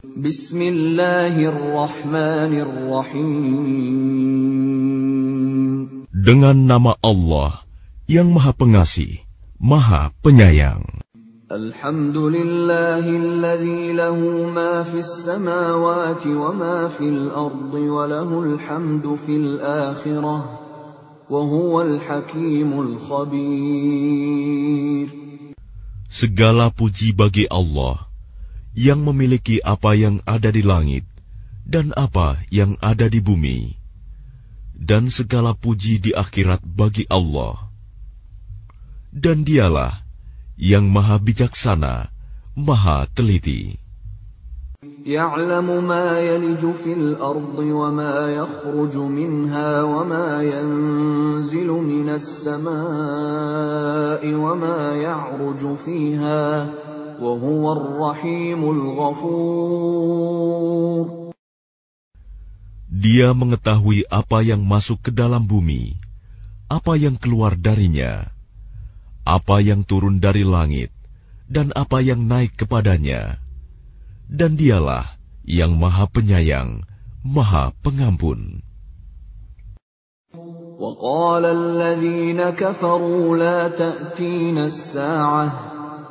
Bismillahirrahmanirrahim. Dengan nama Allah yang Maha Pengasih, Maha Penyayang. Alhamdulillahilladzi lahu ma fis samawati wa ma fil ardi wa lahul hamdu fil akhirah wa huwal hakimul khabir. Segala puji bagi Allah yang memiliki apa yang ada di langit dan apa yang ada di bumi dan segala puji di akhirat bagi Allah dan dialah yang maha bijaksana, maha teliti. يعلم ما يلج في الأرض وما يخرج منها وما ينزل من السماء وما يعرج فيها وهو الرحيم الغفور Dia mengetahui apa yang masuk ke dalam bumi, apa yang keluar darinya, apa yang turun dari langit dan apa yang naik kepadanya. Dan dialah yang maha penyayang, maha pengampun. وقال الذين كفروا لا تأتينا الساعة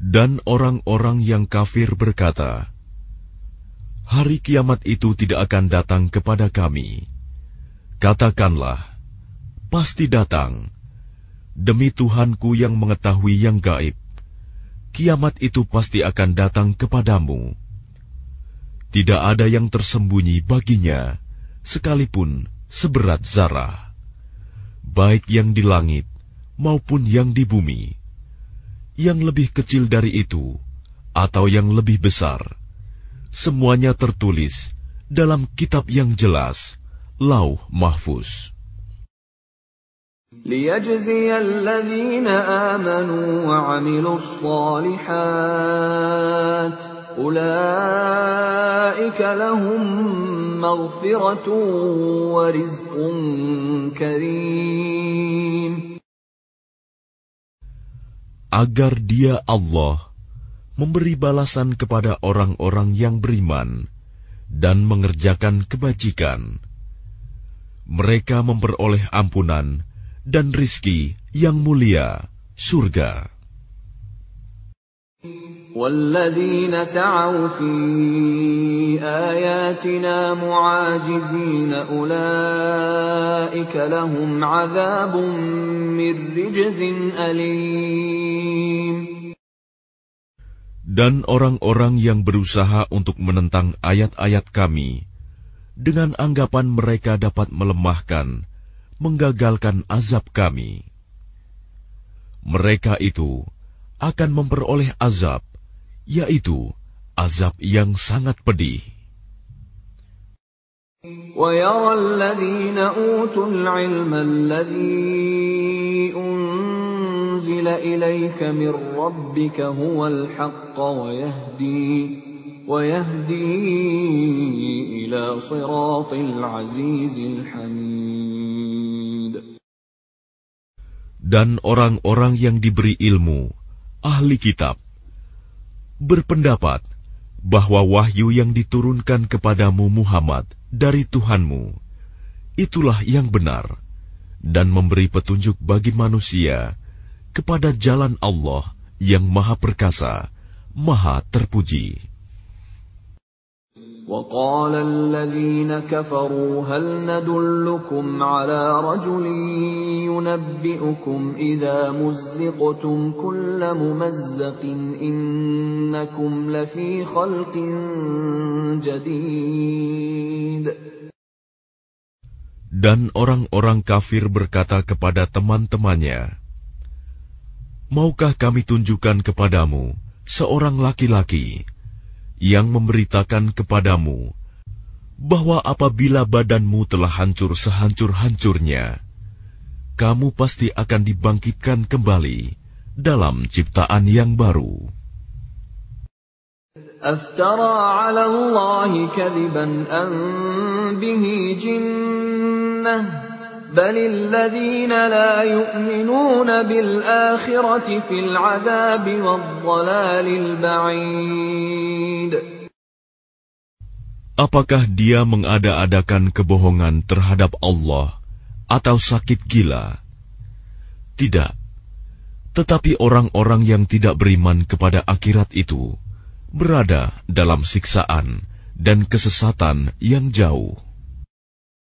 Dan orang-orang yang kafir berkata, Hari kiamat itu tidak akan datang kepada kami Katakanlah, pasti datang. Demi Tuhanku yang mengetahui yang gaib, kiamat itu pasti akan datang kepadamu. Tidak ada yang tersembunyi baginya, sekalipun seberat zarah, baik yang di langit maupun yang di bumi Yang lebih kecil dari itu, atau yang lebih besar, semuanya tertulis dalam kitab yang jelas Lauh Mahfuz. ليجزي الذين آمنوا وعملوا الصالحات أولئك لهم مغفرة ورزق كريم Agar dia Allah memberi balasan kepada orang-orang yang beriman dan mengerjakan kebajikan mereka memperoleh ampunan dan rizki yang mulia, surga. والذين سعوا في آياتنا معاجزين أولئك لهم عذاب من رجز أليم Dan orang-orang yang berusaha untuk menentang ayat-ayat kami, dengan anggapan mereka dapat melemahkan, menggagalkan azab kami. Mereka itu akan memperoleh azab, yaitu azab yang sangat pedih. ويرى الذين أوتوا العلم الذي أنزل إليك من ربك هو الحق ويهدي dan orang-orang yang diberi ilmu, ahli kitab, berpendapat bahwa wahyu yang diturunkan kepadamu Muhammad dari Tuhanmu, itulah yang benar, dan memberi petunjuk bagi manusia kepada jalan Allah yang maha perkasa, maha terpuji. وقال الذين كفروا هل ندلكم على رجل ينبئكم إذا مزقتم كل ممزق إنكم لفي خلق جديد Dan orang-orang kafir berkata kepada teman-temannya, Maukah kami tunjukkan kepadamu seorang laki-laki yang memberitakan kepadamu bahwa apabila badanmu telah hancur sehancur-hancurnya, kamu pasti akan dibangkitkan kembali dalam ciptaan yang baru. Apakah dia mengada-adakan kebohongan terhadap Allah atau sakit gila? Tidak. Tetapi orang-orang yang tidak beriman kepada akhirat itu berada dalam siksaan dan kesesatan yang jauh.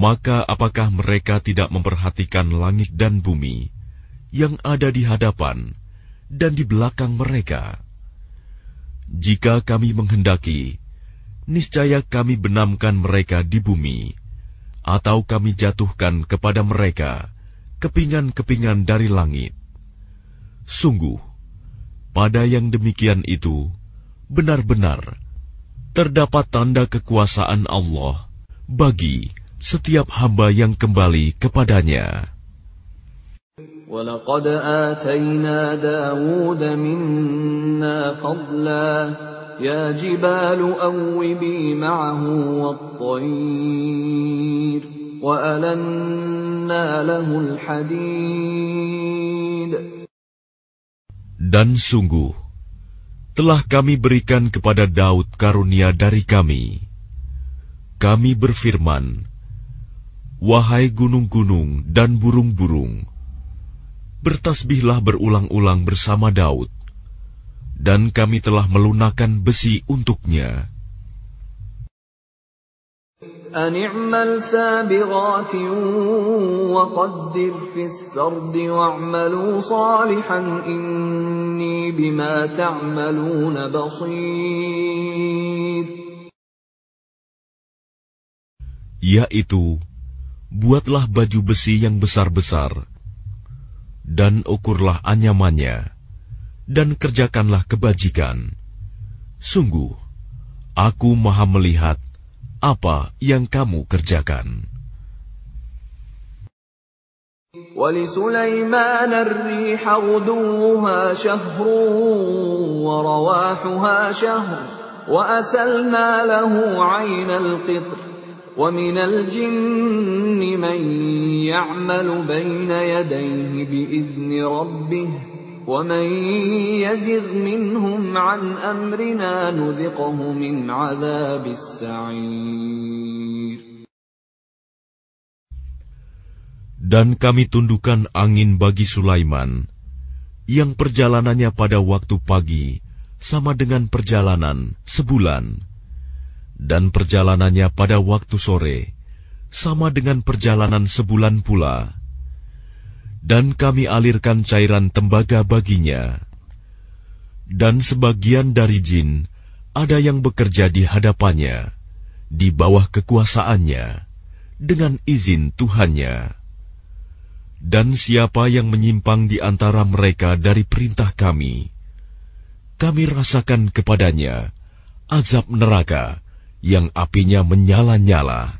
Maka apakah mereka tidak memperhatikan langit dan bumi yang ada di hadapan dan di belakang mereka? Jika kami menghendaki, niscaya kami benamkan mereka di bumi atau kami jatuhkan kepada mereka kepingan-kepingan dari langit. Sungguh, pada yang demikian itu benar-benar terdapat tanda kekuasaan Allah bagi setiap hamba yang kembali kepadanya. ولقد آتينا داود منا فضلا يا جبال أوبي معه والطير وألنا له الحديد Dan sungguh, telah kami berikan kepada Daud karunia dari kami. Kami berfirman, Wahai gunung-gunung dan burung-burung, bertasbihlah berulang-ulang bersama Daud, dan kami telah melunakkan besi untuknya. أن اعمل سابغات وقدر في السرد واعملوا صالحا إني بما تعملون بصير Yaitu, buatlah baju besi yang besar-besar, dan ukurlah anyamannya, dan kerjakanlah kebajikan. Sungguh, aku maha melihat apa yang kamu kerjakan. ولسليمان الريح غدوها شهر ورواحها شهر وأسلنا له عين القطر ومن الجن من يعمل بين يديه بإذن ربه ومن يزغ منهم عن أمرنا نذقه من عذاب السعير Dan kami tundukkan angin bagi Sulaiman, yang perjalanannya pada waktu pagi sama dengan perjalanan sebulan, dan perjalanannya pada waktu sore sama dengan perjalanan sebulan pula. Dan kami alirkan cairan tembaga baginya. Dan sebagian dari jin ada yang bekerja di hadapannya, di bawah kekuasaannya, dengan izin Tuhannya. Dan siapa yang menyimpang di antara mereka dari perintah kami, kami rasakan kepadanya azab neraka yang apinya menyala-nyala.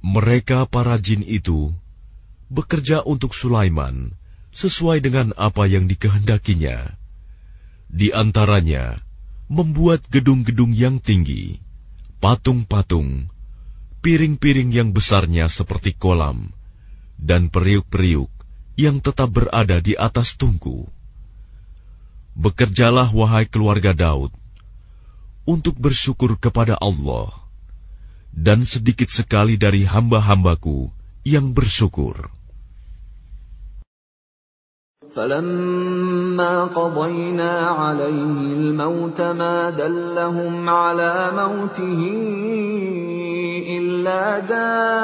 Mereka para jin itu bekerja untuk Sulaiman sesuai dengan apa yang dikehendakinya. Di antaranya, membuat gedung-gedung yang tinggi, patung-patung, piring-piring yang besarnya seperti kolam, dan periuk-periuk yang tetap berada di atas tungku. Bekerjalah wahai keluarga Daud, untuk bersyukur kepada Allah, dan sedikit sekali dari hamba-hambaku yang bersyukur. فلما قضينا عليه الموت ما دلهم على موته إلا دابة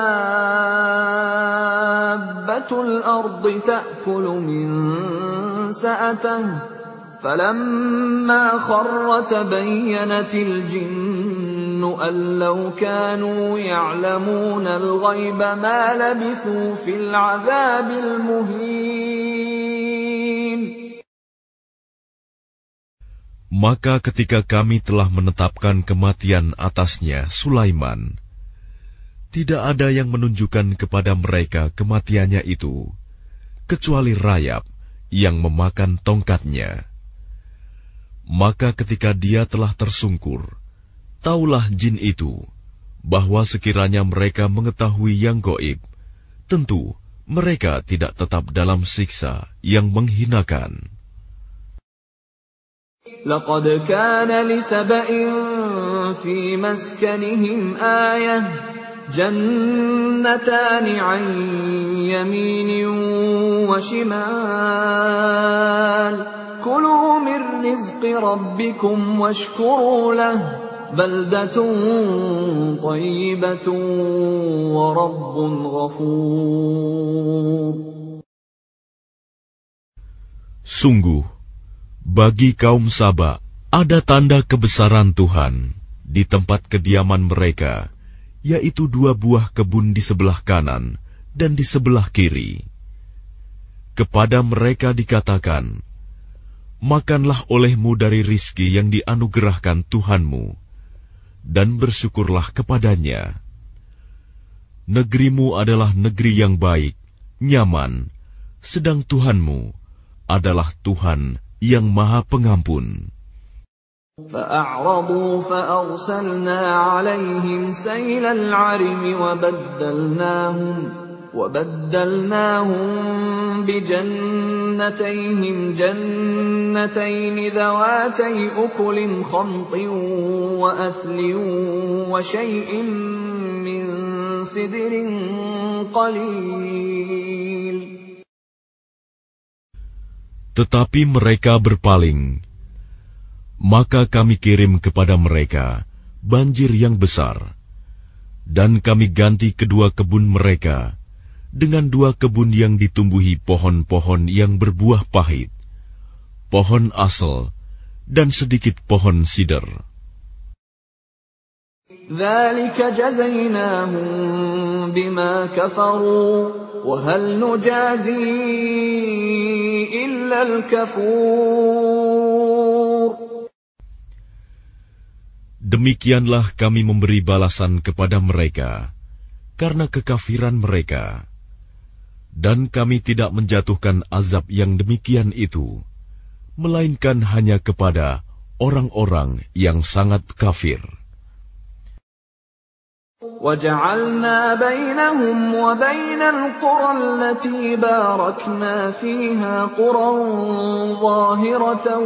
الأرض تأكل من سأته فلما خر تبينت الجن أن لو كانوا يعلمون الغيب ما لبثوا في العذاب المهين Maka ketika kami telah menetapkan kematian atasnya Sulaiman, tidak ada yang menunjukkan kepada mereka kematiannya itu, kecuali rayap yang memakan tongkatnya. Maka ketika dia telah tersungkur, taulah jin itu bahwa sekiranya mereka mengetahui yang goib, tentu mereka tidak tetap dalam siksa yang menghinakan. لقد كان لسبإ في مسكنهم آية جنتان عن يمين وشمال كلوا من رزق ربكم واشكروا له بلدة طيبة ورب غفور Sungguh, bagi kaum Saba ada tanda kebesaran Tuhan di tempat kediaman mereka, yaitu dua buah kebun di sebelah kanan dan di sebelah kiri. Kepada mereka dikatakan, Makanlah olehmu dari rizki yang dianugerahkan Tuhanmu, dan bersyukurlah kepadanya. Negerimu adalah negeri yang baik, nyaman, sedang Tuhanmu adalah Tuhan yang Maha Pengampun. فأعرضوا فأرسلنا عليهم سيل العرم وبدلناهم وبدلناهم بجنتيهم جنتين ذواتي أكل خمط وأثل وشيء من سدر قليل Tetapi mereka berpaling. Maka kami kirim kepada mereka banjir yang besar. Dan kami ganti kedua kebun mereka dengan dua kebun yang ditumbuhi pohon-pohon yang berbuah pahit, pohon asal, dan sedikit pohon sider. ذلك جزيناهم بما كفروا وهل نجازي إلا الكفور Demikianlah kami memberi balasan kepada mereka karena kekafiran mereka. Dan kami tidak menjatuhkan azab yang demikian itu, melainkan hanya kepada orang-orang yang sangat kafir. وجعلنا بينهم وبين القرى التي باركنا فيها قرى ظاهرة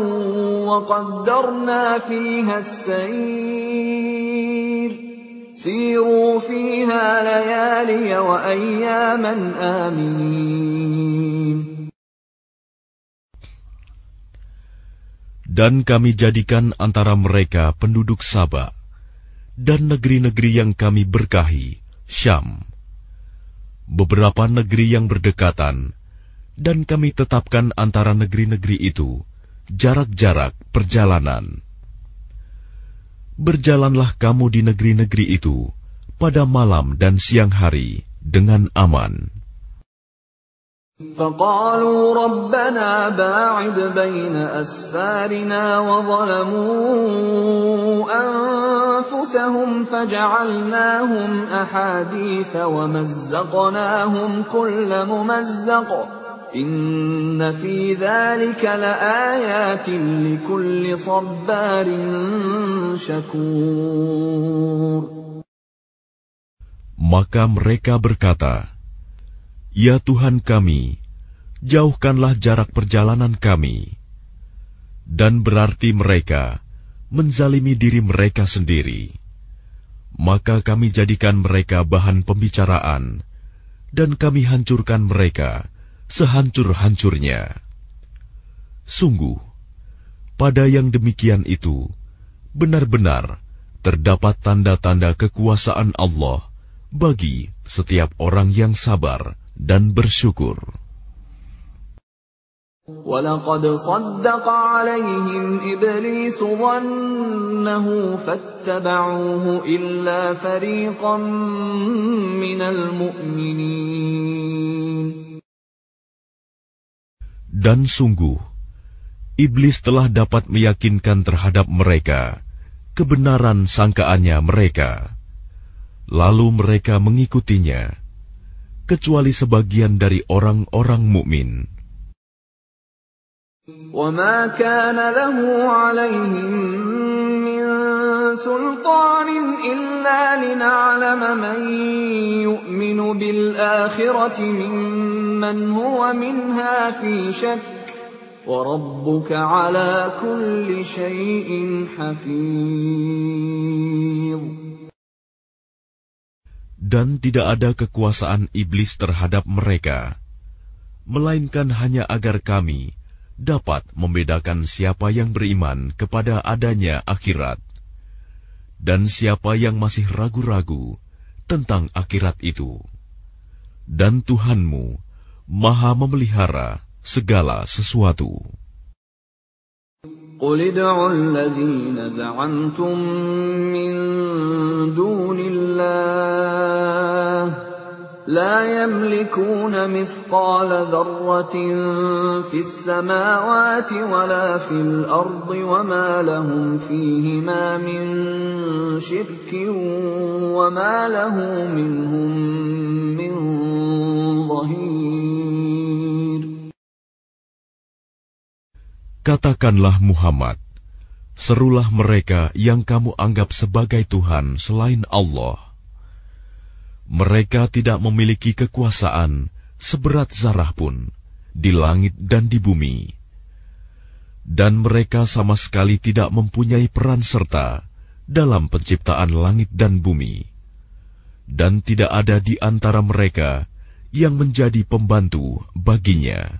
وقدرنا فيها السير Siru fiha layaliya wa ayyaman aminin. Dan kami jadikan antara mereka penduduk Sabah dan negeri-negeri yang kami berkahi, Syam. Beberapa negeri yang berdekatan, dan kami tetapkan antara negeri-negeri itu jarak-jarak perjalanan Berjalanlah kamu di negeri-negeri itu pada malam dan siang hari dengan aman. فقالوا ربنا باعد بين أسفارنا وظلموا أنفسهم فجعلناهم أحاديث ومزقناهم كل ممزق maka mereka berkata, Ya Tuhan kami, jauhkanlah jarak perjalanan kami. Dan berarti mereka menzalimi diri mereka sendiri. Maka kami jadikan mereka bahan pembicaraan, dan kami hancurkan mereka sehancur-hancurnya. Sungguh, pada yang demikian itu, benar-benar terdapat tanda-tanda kekuasaan Allah bagi setiap orang yang sabar dan bersyukur. ولقد صدق عليهم إبليس ظنه فاتبعوه إلا فريقا من المؤمنين dan sungguh, iblis telah dapat meyakinkan terhadap mereka kebenaran sangkaannya mereka. Lalu mereka mengikutinya, kecuali sebagian dari orang-orang mukmin. وما كان له عليهم من سلطان إلا لنعلم من يؤمن بالآخرة ممن هو منها في شك وربك على كل شيء حفيظ Dan tidak ada kekuasaan iblis terhadap mereka, melainkan hanya agar kami dapat membedakan siapa yang beriman kepada adanya akhirat dan siapa yang masih ragu-ragu tentang akhirat itu. Dan Tuhanmu Maha memelihara segala sesuatu. قل ادعوا الذين زعمتم من دون الله لا يملكون مثقال ذرة في السماوات ولا في الأرض وما لهم فيهما من شرك وما له منهم من ظهير Katakanlah Muhammad, serulah mereka yang kamu anggap sebagai Tuhan selain Allah. Mereka tidak memiliki kekuasaan seberat zarah pun di langit dan di bumi. Dan mereka sama sekali tidak mempunyai peran serta dalam penciptaan langit dan bumi. Dan tidak ada di antara mereka yang menjadi pembantu baginya.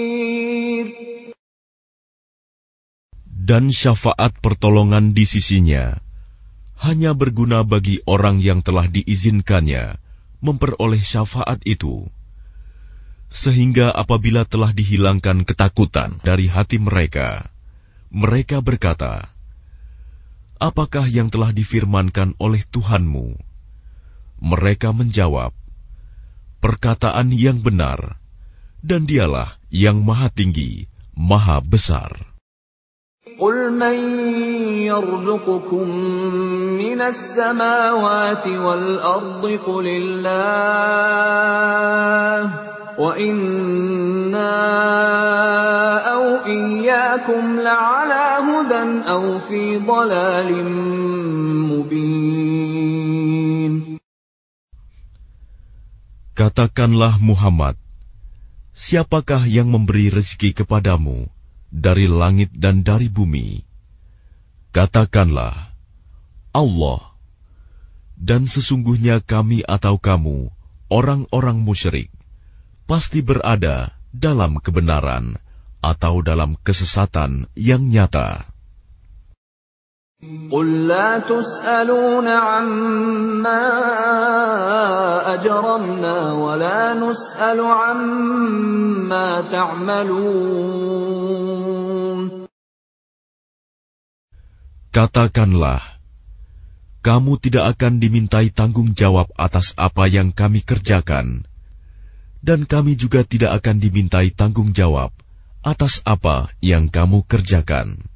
dan syafaat pertolongan di sisinya hanya berguna bagi orang yang telah diizinkannya memperoleh syafaat itu. Sehingga apabila telah dihilangkan ketakutan dari hati mereka, mereka berkata, Apakah yang telah difirmankan oleh Tuhanmu? Mereka menjawab, Perkataan yang benar, dan dialah yang maha tinggi, maha besar. قل من يرزقكم من السماوات والأرض قل الله وإنا أو إياكم لعلى هدى أو في ضلال مبين. Katakanlah Muhammad, siapakah yang memberi rezeki kepadamu? dari langit dan dari bumi? Katakanlah, Allah. Dan sesungguhnya kami atau kamu, orang-orang musyrik, pasti berada dalam kebenaran atau dalam kesesatan yang nyata. قل لا تسألون عما أجرمنا ولا نسأل عما تعملون Katakanlah, kamu tidak akan dimintai tanggung jawab atas apa yang kami kerjakan, dan kami juga tidak akan dimintai tanggung jawab atas apa yang kamu kerjakan.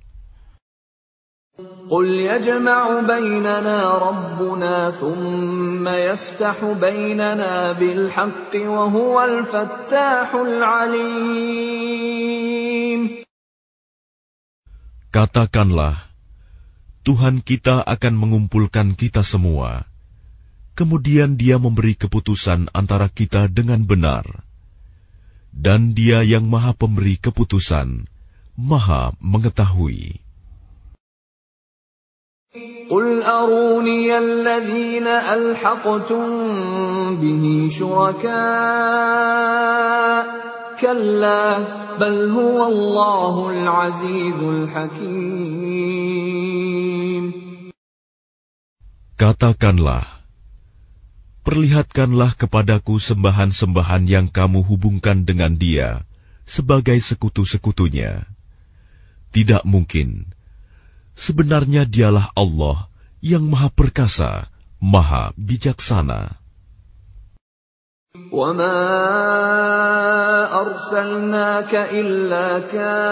قل يجمع بيننا ربنا ثم يفتح بيننا بالحق وهو الفتاح العليم Katakanlah, Tuhan kita akan mengumpulkan kita semua. Kemudian Dia memberi keputusan antara kita dengan benar, dan Dia yang Maha Pemberi keputusan, Maha Mengetahui. قل أروني الذين ألحقتم به شركاء كلا بل هو الله العزيز الحكيم Katakanlah, perlihatkanlah kepadaku sembahan-sembahan yang kamu hubungkan dengan dia sebagai sekutu-sekutunya. Tidak mungkin. Sebenarnya dialah Allah yang maha perkasa, maha bijaksana. وما أرسلناك إلا كافة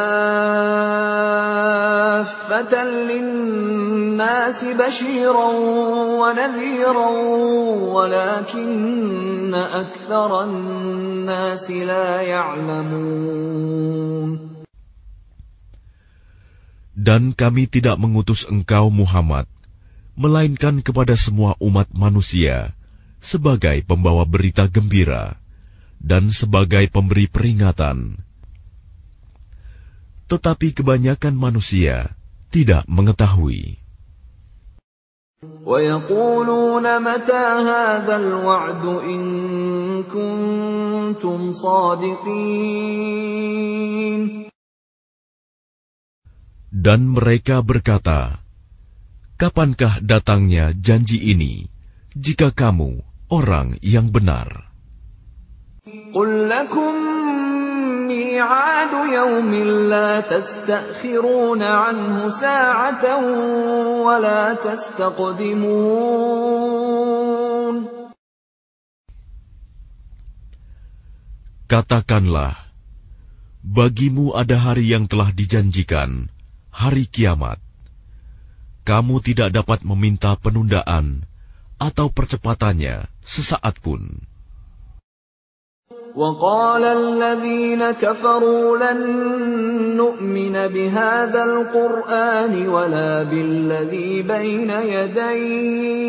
للناس بشيرا ونذيرا ولكن أكثر الناس لا يعلمون Dan kami tidak mengutus engkau Muhammad, melainkan kepada semua umat manusia, sebagai pembawa berita gembira dan sebagai pemberi peringatan. Tetapi kebanyakan manusia tidak mengetahui. Dan mereka berkata, Kapankah datangnya janji ini, jika kamu orang yang benar? قل لكم ميعاد يوم لا تستأخرون عنه ساعة ولا تستقدمون Katakanlah, bagimu ada hari yang telah dijanjikan, hari kiamat. Kamu tidak dapat meminta penundaan atau percepatannya sesaat pun. وقال الذين كفروا لن نؤمن بهذا القرآن ولا بالذي بين يديه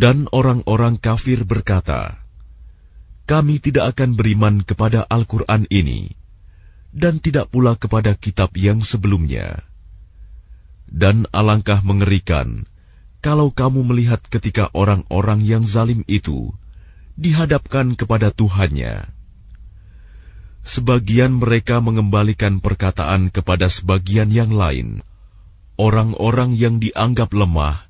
Dan orang-orang kafir berkata, Kami tidak akan beriman kepada Al-Quran ini, dan tidak pula kepada kitab yang sebelumnya. Dan alangkah mengerikan kalau kamu melihat ketika orang-orang yang zalim itu dihadapkan kepada Tuhannya. Sebagian mereka mengembalikan perkataan kepada sebagian yang lain. Orang-orang yang dianggap lemah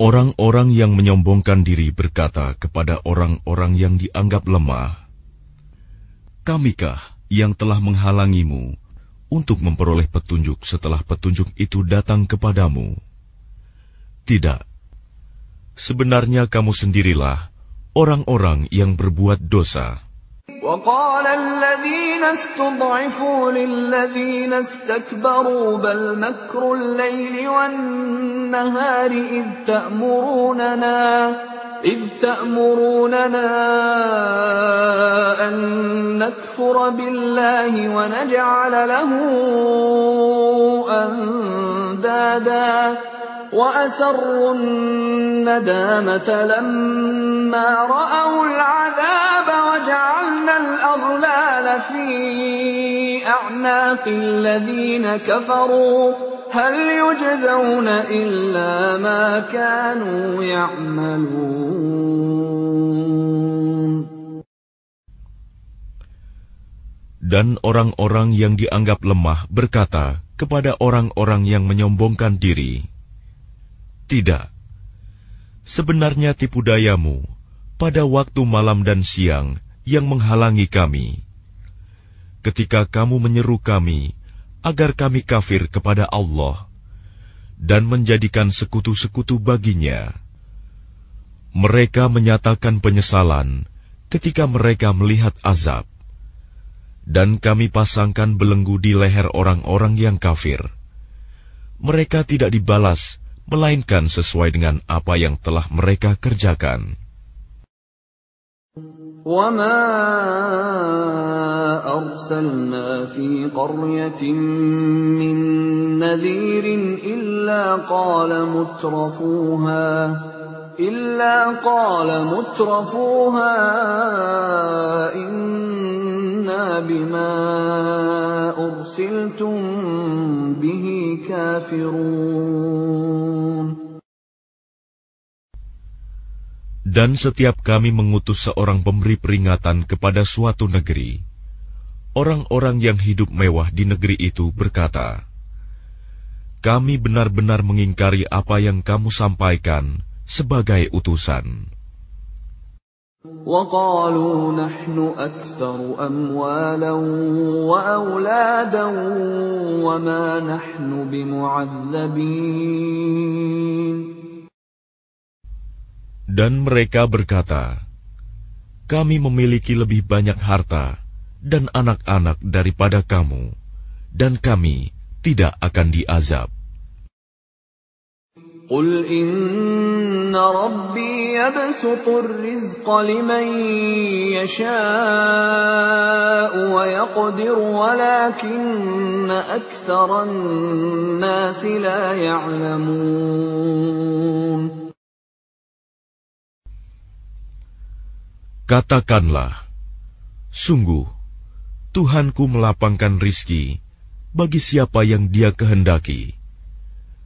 Orang-orang yang menyombongkan diri berkata kepada orang-orang yang dianggap lemah, "Kamikah yang telah menghalangimu untuk memperoleh petunjuk setelah petunjuk itu datang kepadamu?" Tidak. Sebenarnya kamu sendirilah orang-orang yang berbuat dosa. وقال الذين استضعفوا للذين استكبروا بل مكر الليل والنهار إذ تأمروننا إذ تأمروننا أن نكفر بالله ونجعل له أندادا. وأسروا الندامة لما رأوا العذاب وجعلنا الأغلال في أعناق الذين كفروا. هل يجزون إلا ما كانوا يعملون Dan orang-orang yang dianggap lemah berkata kepada orang-orang yang menyombongkan diri, Tidak, sebenarnya tipu dayamu pada waktu malam dan siang yang menghalangi kami. Ketika kamu menyeru kami agar kami kafir kepada Allah dan menjadikan sekutu-sekutu baginya, mereka menyatakan penyesalan ketika mereka melihat azab, dan kami pasangkan belenggu di leher orang-orang yang kafir. Mereka tidak dibalas melainkan sesuai dengan apa yang telah mereka kerjakan. وما أرسلنا في قرية من نذير إلا قال مترفوها إلا قال مترفوها إنا بما أرسلتم به كافرون Dan setiap kami mengutus seorang pemberi peringatan kepada suatu negeri, orang-orang yang hidup mewah di negeri itu berkata, "Kami benar-benar mengingkari apa yang kamu sampaikan sebagai utusan." وقالوا نحن أكثر أموالا وأولادا وما نحن بمعذبين Dan mereka berkata, Kami memiliki lebih banyak harta dan anak-anak daripada kamu, dan kami tidak akan diazab. قل إن ربي يبسط الرزق لمن يشاء ويقدر ولكن أكثر الناس لا يعلمون Katakanlah, sungguh, Tuhanku melapangkan rizki bagi siapa yang dia kehendaki,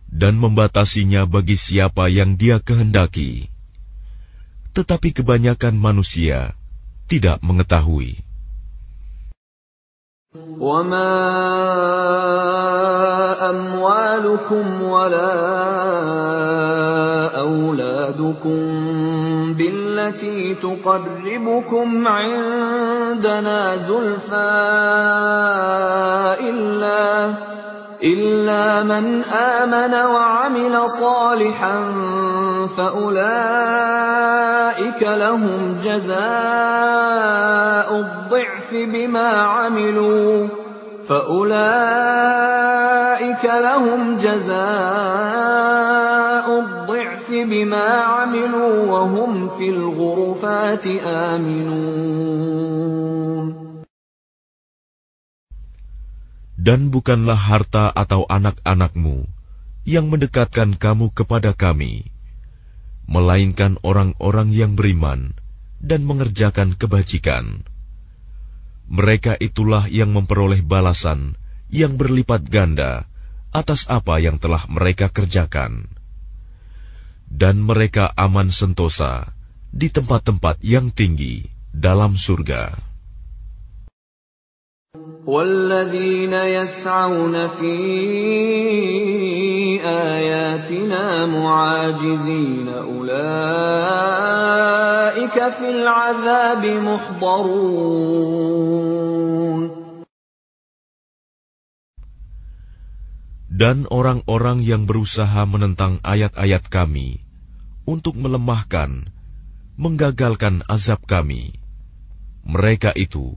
dan membatasinya bagi siapa yang dia kehendaki. Tetapi kebanyakan manusia tidak mengetahui. وما أموالكم ولا أولادكم بالتي تقربكم عندنا زلفى إلا إلا من آمن وعمل صالحا فأولئك لهم جزاء الضعف بما عملوا فأولئك لهم جزاء الضعف بما عملوا وهم في الغرفات آمنون Dan bukanlah harta atau anak-anakmu yang mendekatkan kamu kepada kami, melainkan orang-orang yang beriman dan mengerjakan kebajikan. Mereka itulah yang memperoleh balasan yang berlipat ganda atas apa yang telah mereka kerjakan. Dan mereka aman sentosa di tempat-tempat yang tinggi dalam surga. والذين يسعون في آياتنا معاجزين أولئك في العذاب محضرون Dan orang-orang yang berusaha menentang ayat-ayat kami untuk melemahkan, menggagalkan azab kami, mereka itu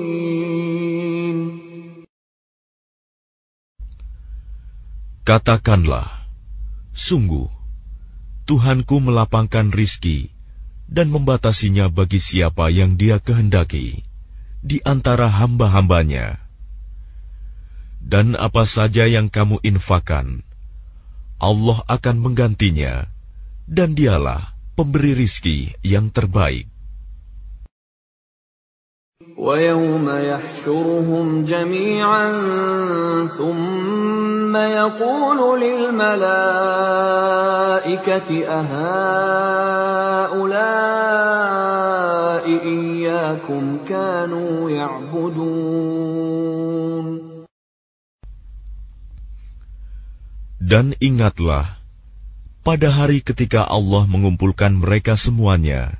Katakanlah, sungguh, Tuhanku melapangkan rizki dan membatasinya bagi siapa yang dia kehendaki di antara hamba-hambanya. Dan apa saja yang kamu infakan, Allah akan menggantinya, dan dialah pemberi rizki yang terbaik. ويوم يحشرهم جميعا ثم يقول للملائكة أهؤلاء إياكم كانوا يعبدون Dan ingatlah, pada hari ketika Allah mengumpulkan mereka semuanya,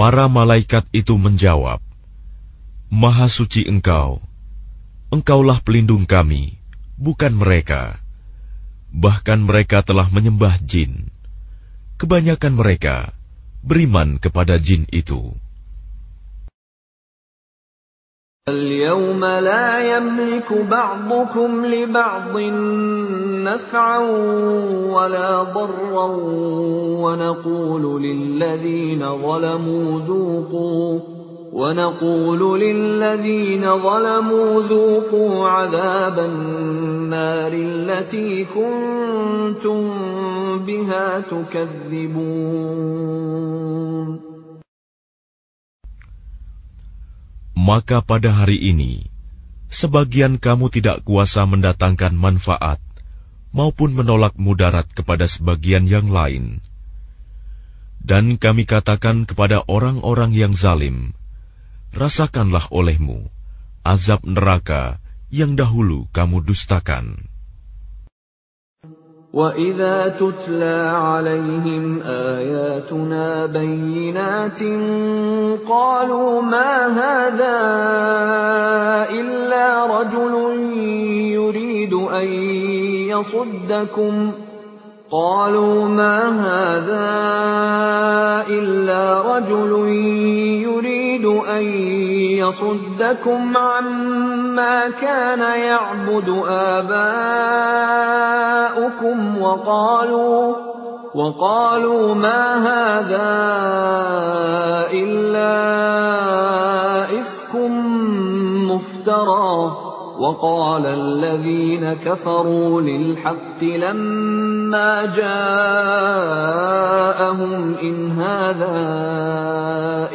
Para malaikat itu menjawab, Maha suci engkau, engkaulah pelindung kami, bukan mereka. Bahkan mereka telah menyembah jin. Kebanyakan mereka beriman kepada jin itu. اليوم لا يملك بعضكم لبعض نفعا ولا ضرا ونقول للذين ظلموا ذوقوا ونقول للذين ظلموا ذوقوا عذاب النار التي كنتم بها تكذبون. Maka pada hari ini, sebagian kamu tidak kuasa mendatangkan manfaat maupun menolak mudarat kepada sebagian yang lain. Dan kami katakan kepada orang-orang yang zalim, rasakanlah olehmu azab neraka yang dahulu kamu dustakan. واذا تتلى عليهم اياتنا بينات قالوا ما هذا الا رجل يريد ان يصدكم قالوا ما هذا إلا رجل يريد أن يصدكم عما كان يعبد آباؤكم وقالوا وقالوا ما هذا إلا إفك مفترى وقال الذين كفروا للحق لما جاءهم إن هذا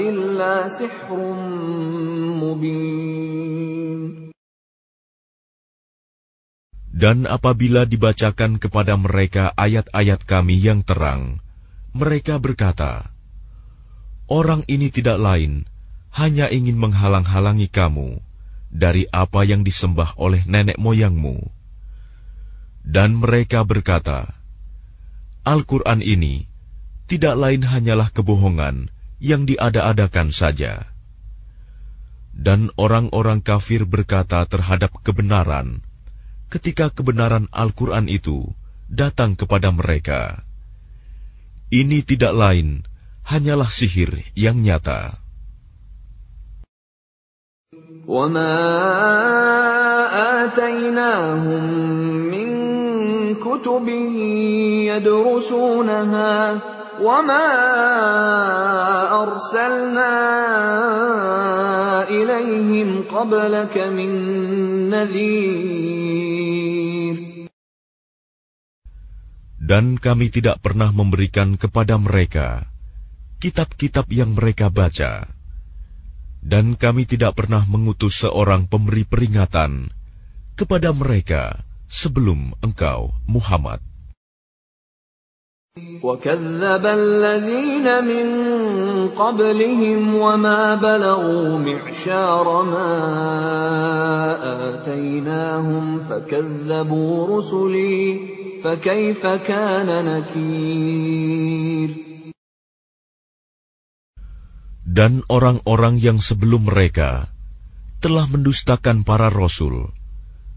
إلا سحر مبين Dan apabila dibacakan kepada mereka ayat-ayat kami yang terang, mereka berkata, Orang ini tidak lain, hanya ingin menghalang-halangi kamu dari apa yang disembah oleh nenek moyangmu. Dan mereka berkata, Al-Quran ini tidak lain hanyalah kebohongan yang diada-adakan saja. Dan orang-orang kafir berkata terhadap kebenaran, ketika kebenaran Al-Quran itu datang kepada mereka. Ini tidak lain hanyalah sihir yang nyata. وما آتيناهم من كتب يدرسونها وما أرسلنا إليهم قبلك من نذير Dan kami tidak pernah memberikan kepada mereka kitab-kitab yang mereka baca. Dan kami tidak pernah mengutus seorang pemberi peringatan kepada mereka sebelum engkau, Muhammad. وكذب الذين من قبلهم وما بلغوا معشار ما آتيناهم فكذبوا رسلي فكيف كان نكير dan orang-orang yang sebelum mereka telah mendustakan para rasul,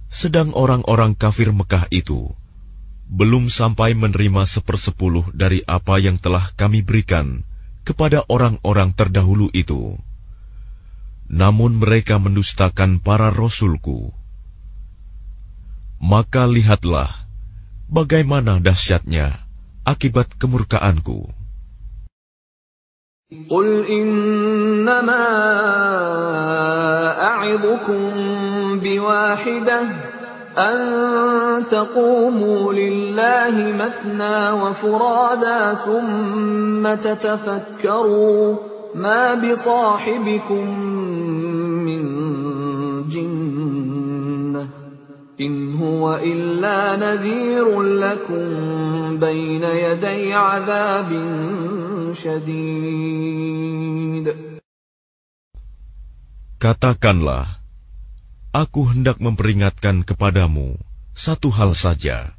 sedang orang-orang kafir Mekah itu belum sampai menerima sepersepuluh dari apa yang telah kami berikan kepada orang-orang terdahulu itu. Namun mereka mendustakan para rasulku. Maka lihatlah bagaimana dahsyatnya akibat kemurkaanku. قل إنما أعظكم بواحدة أن تقوموا لله مثنى وفرادا ثم تتفكروا ما بصاحبكم من جنة Katakanlah, aku hendak memperingatkan kepadamu satu hal saja,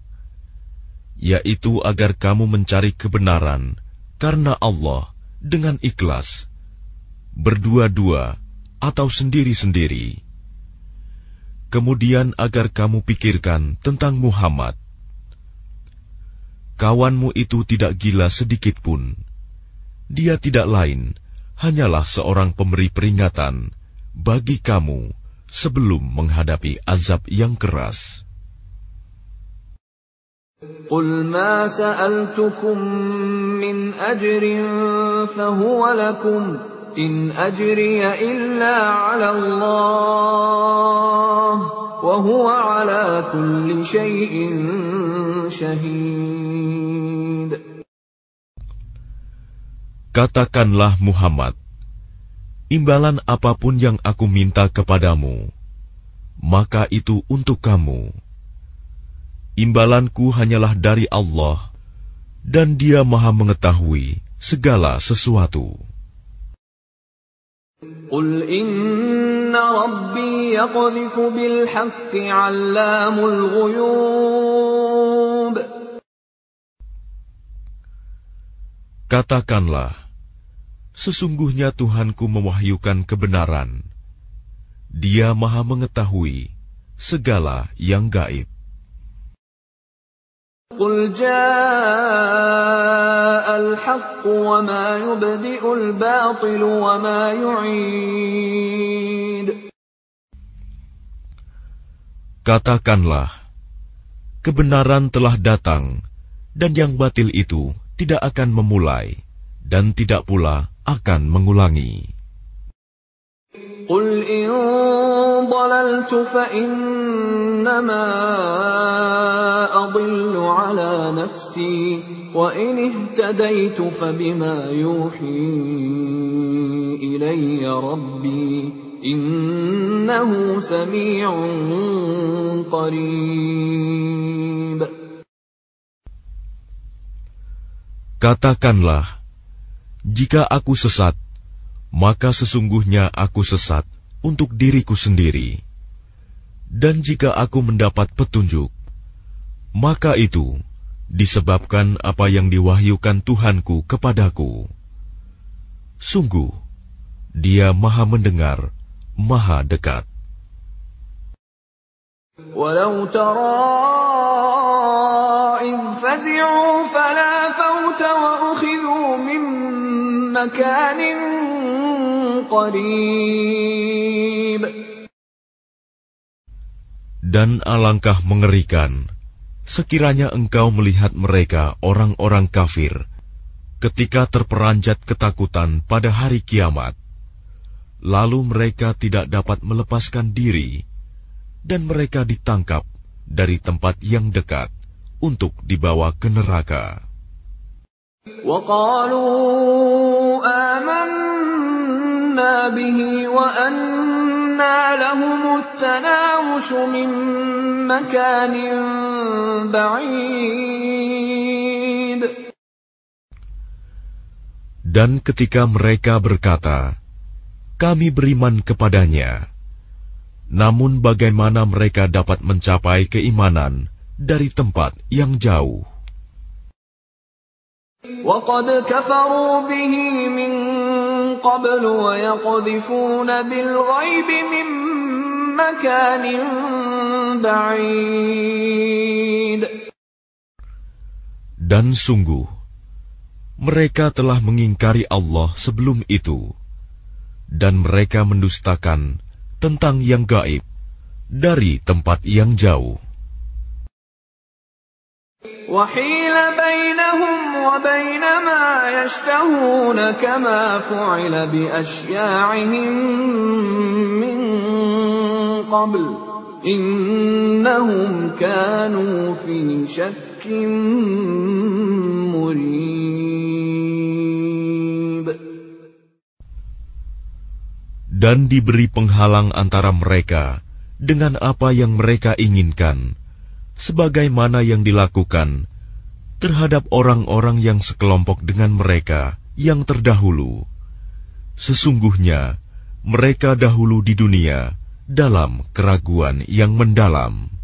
yaitu agar kamu mencari kebenaran karena Allah dengan ikhlas, berdua-dua atau sendiri-sendiri Kemudian agar kamu pikirkan tentang Muhammad. Kawanmu itu tidak gila sedikit pun. Dia tidak lain, hanyalah seorang pemberi peringatan bagi kamu sebelum menghadapi azab yang keras. قل ما سألتكم من أجر فهو لكم إن أجري إلا على الله وهو على كل شيء شهيد Katakanlah Muhammad Imbalan apa pun yang aku minta kepadamu, maka itu untuk kamu. Imbalanku hanyalah dari Allah, dan Dia Maha Mengetahui segala sesuatu. قل إن ربي يقذف بالحق علام الغيوب Katakanlah, Sesungguhnya Tuhanku mewahyukan kebenaran. Dia maha mengetahui segala yang gaib. قل جاء الحق وما يبدئ الباطل وما يعيد Katakanlah, kebenaran telah datang, dan yang batil itu tidak akan memulai, dan tidak pula akan mengulangi. قل إن ضللت فإنما أضل على نفسي وإن اهتديت فبما يوحي إلي ربي إنه سميع قريب Katakanlah, jika aku sesat, maka sesungguhnya aku sesat untuk diriku sendiri. Dan jika aku mendapat petunjuk, maka itu disebabkan apa yang diwahyukan Tuhanku kepadaku. Sungguh, Dia Maha Mendengar, Maha Dekat. ولو ترى إذ فزعوا فلا فوت وأخذوا من مكان قريب Dan alangkah mengerikan, sekiranya engkau melihat mereka orang-orang kafir, ketika terperanjat ketakutan pada hari kiamat, lalu mereka tidak dapat melepaskan diri, dan mereka ditangkap dari tempat yang dekat untuk dibawa ke neraka. dan ketika mereka berkata, "Kami beriman kepadanya," namun bagaimana mereka dapat mencapai keimanan dari tempat yang jauh? وقد كفروا به من قبل ويقذفون بالغيب من مكان بعيد Dan sungguh, mereka telah mengingkari Allah sebelum itu, dan mereka mendustakan tentang yang gaib dari tempat yang jauh. وحيل بينهم وبين ما يشتهون كما فعل بأشياعهم من قبل إنهم كانوا في شك مريب Dan diberi penghalang antara mereka dengan apa yang mereka inginkan sebagaimana yang dilakukan terhadap orang-orang yang sekelompok dengan mereka yang terdahulu. Sesungguhnya mereka dahulu di dunia dalam keraguan yang mendalam.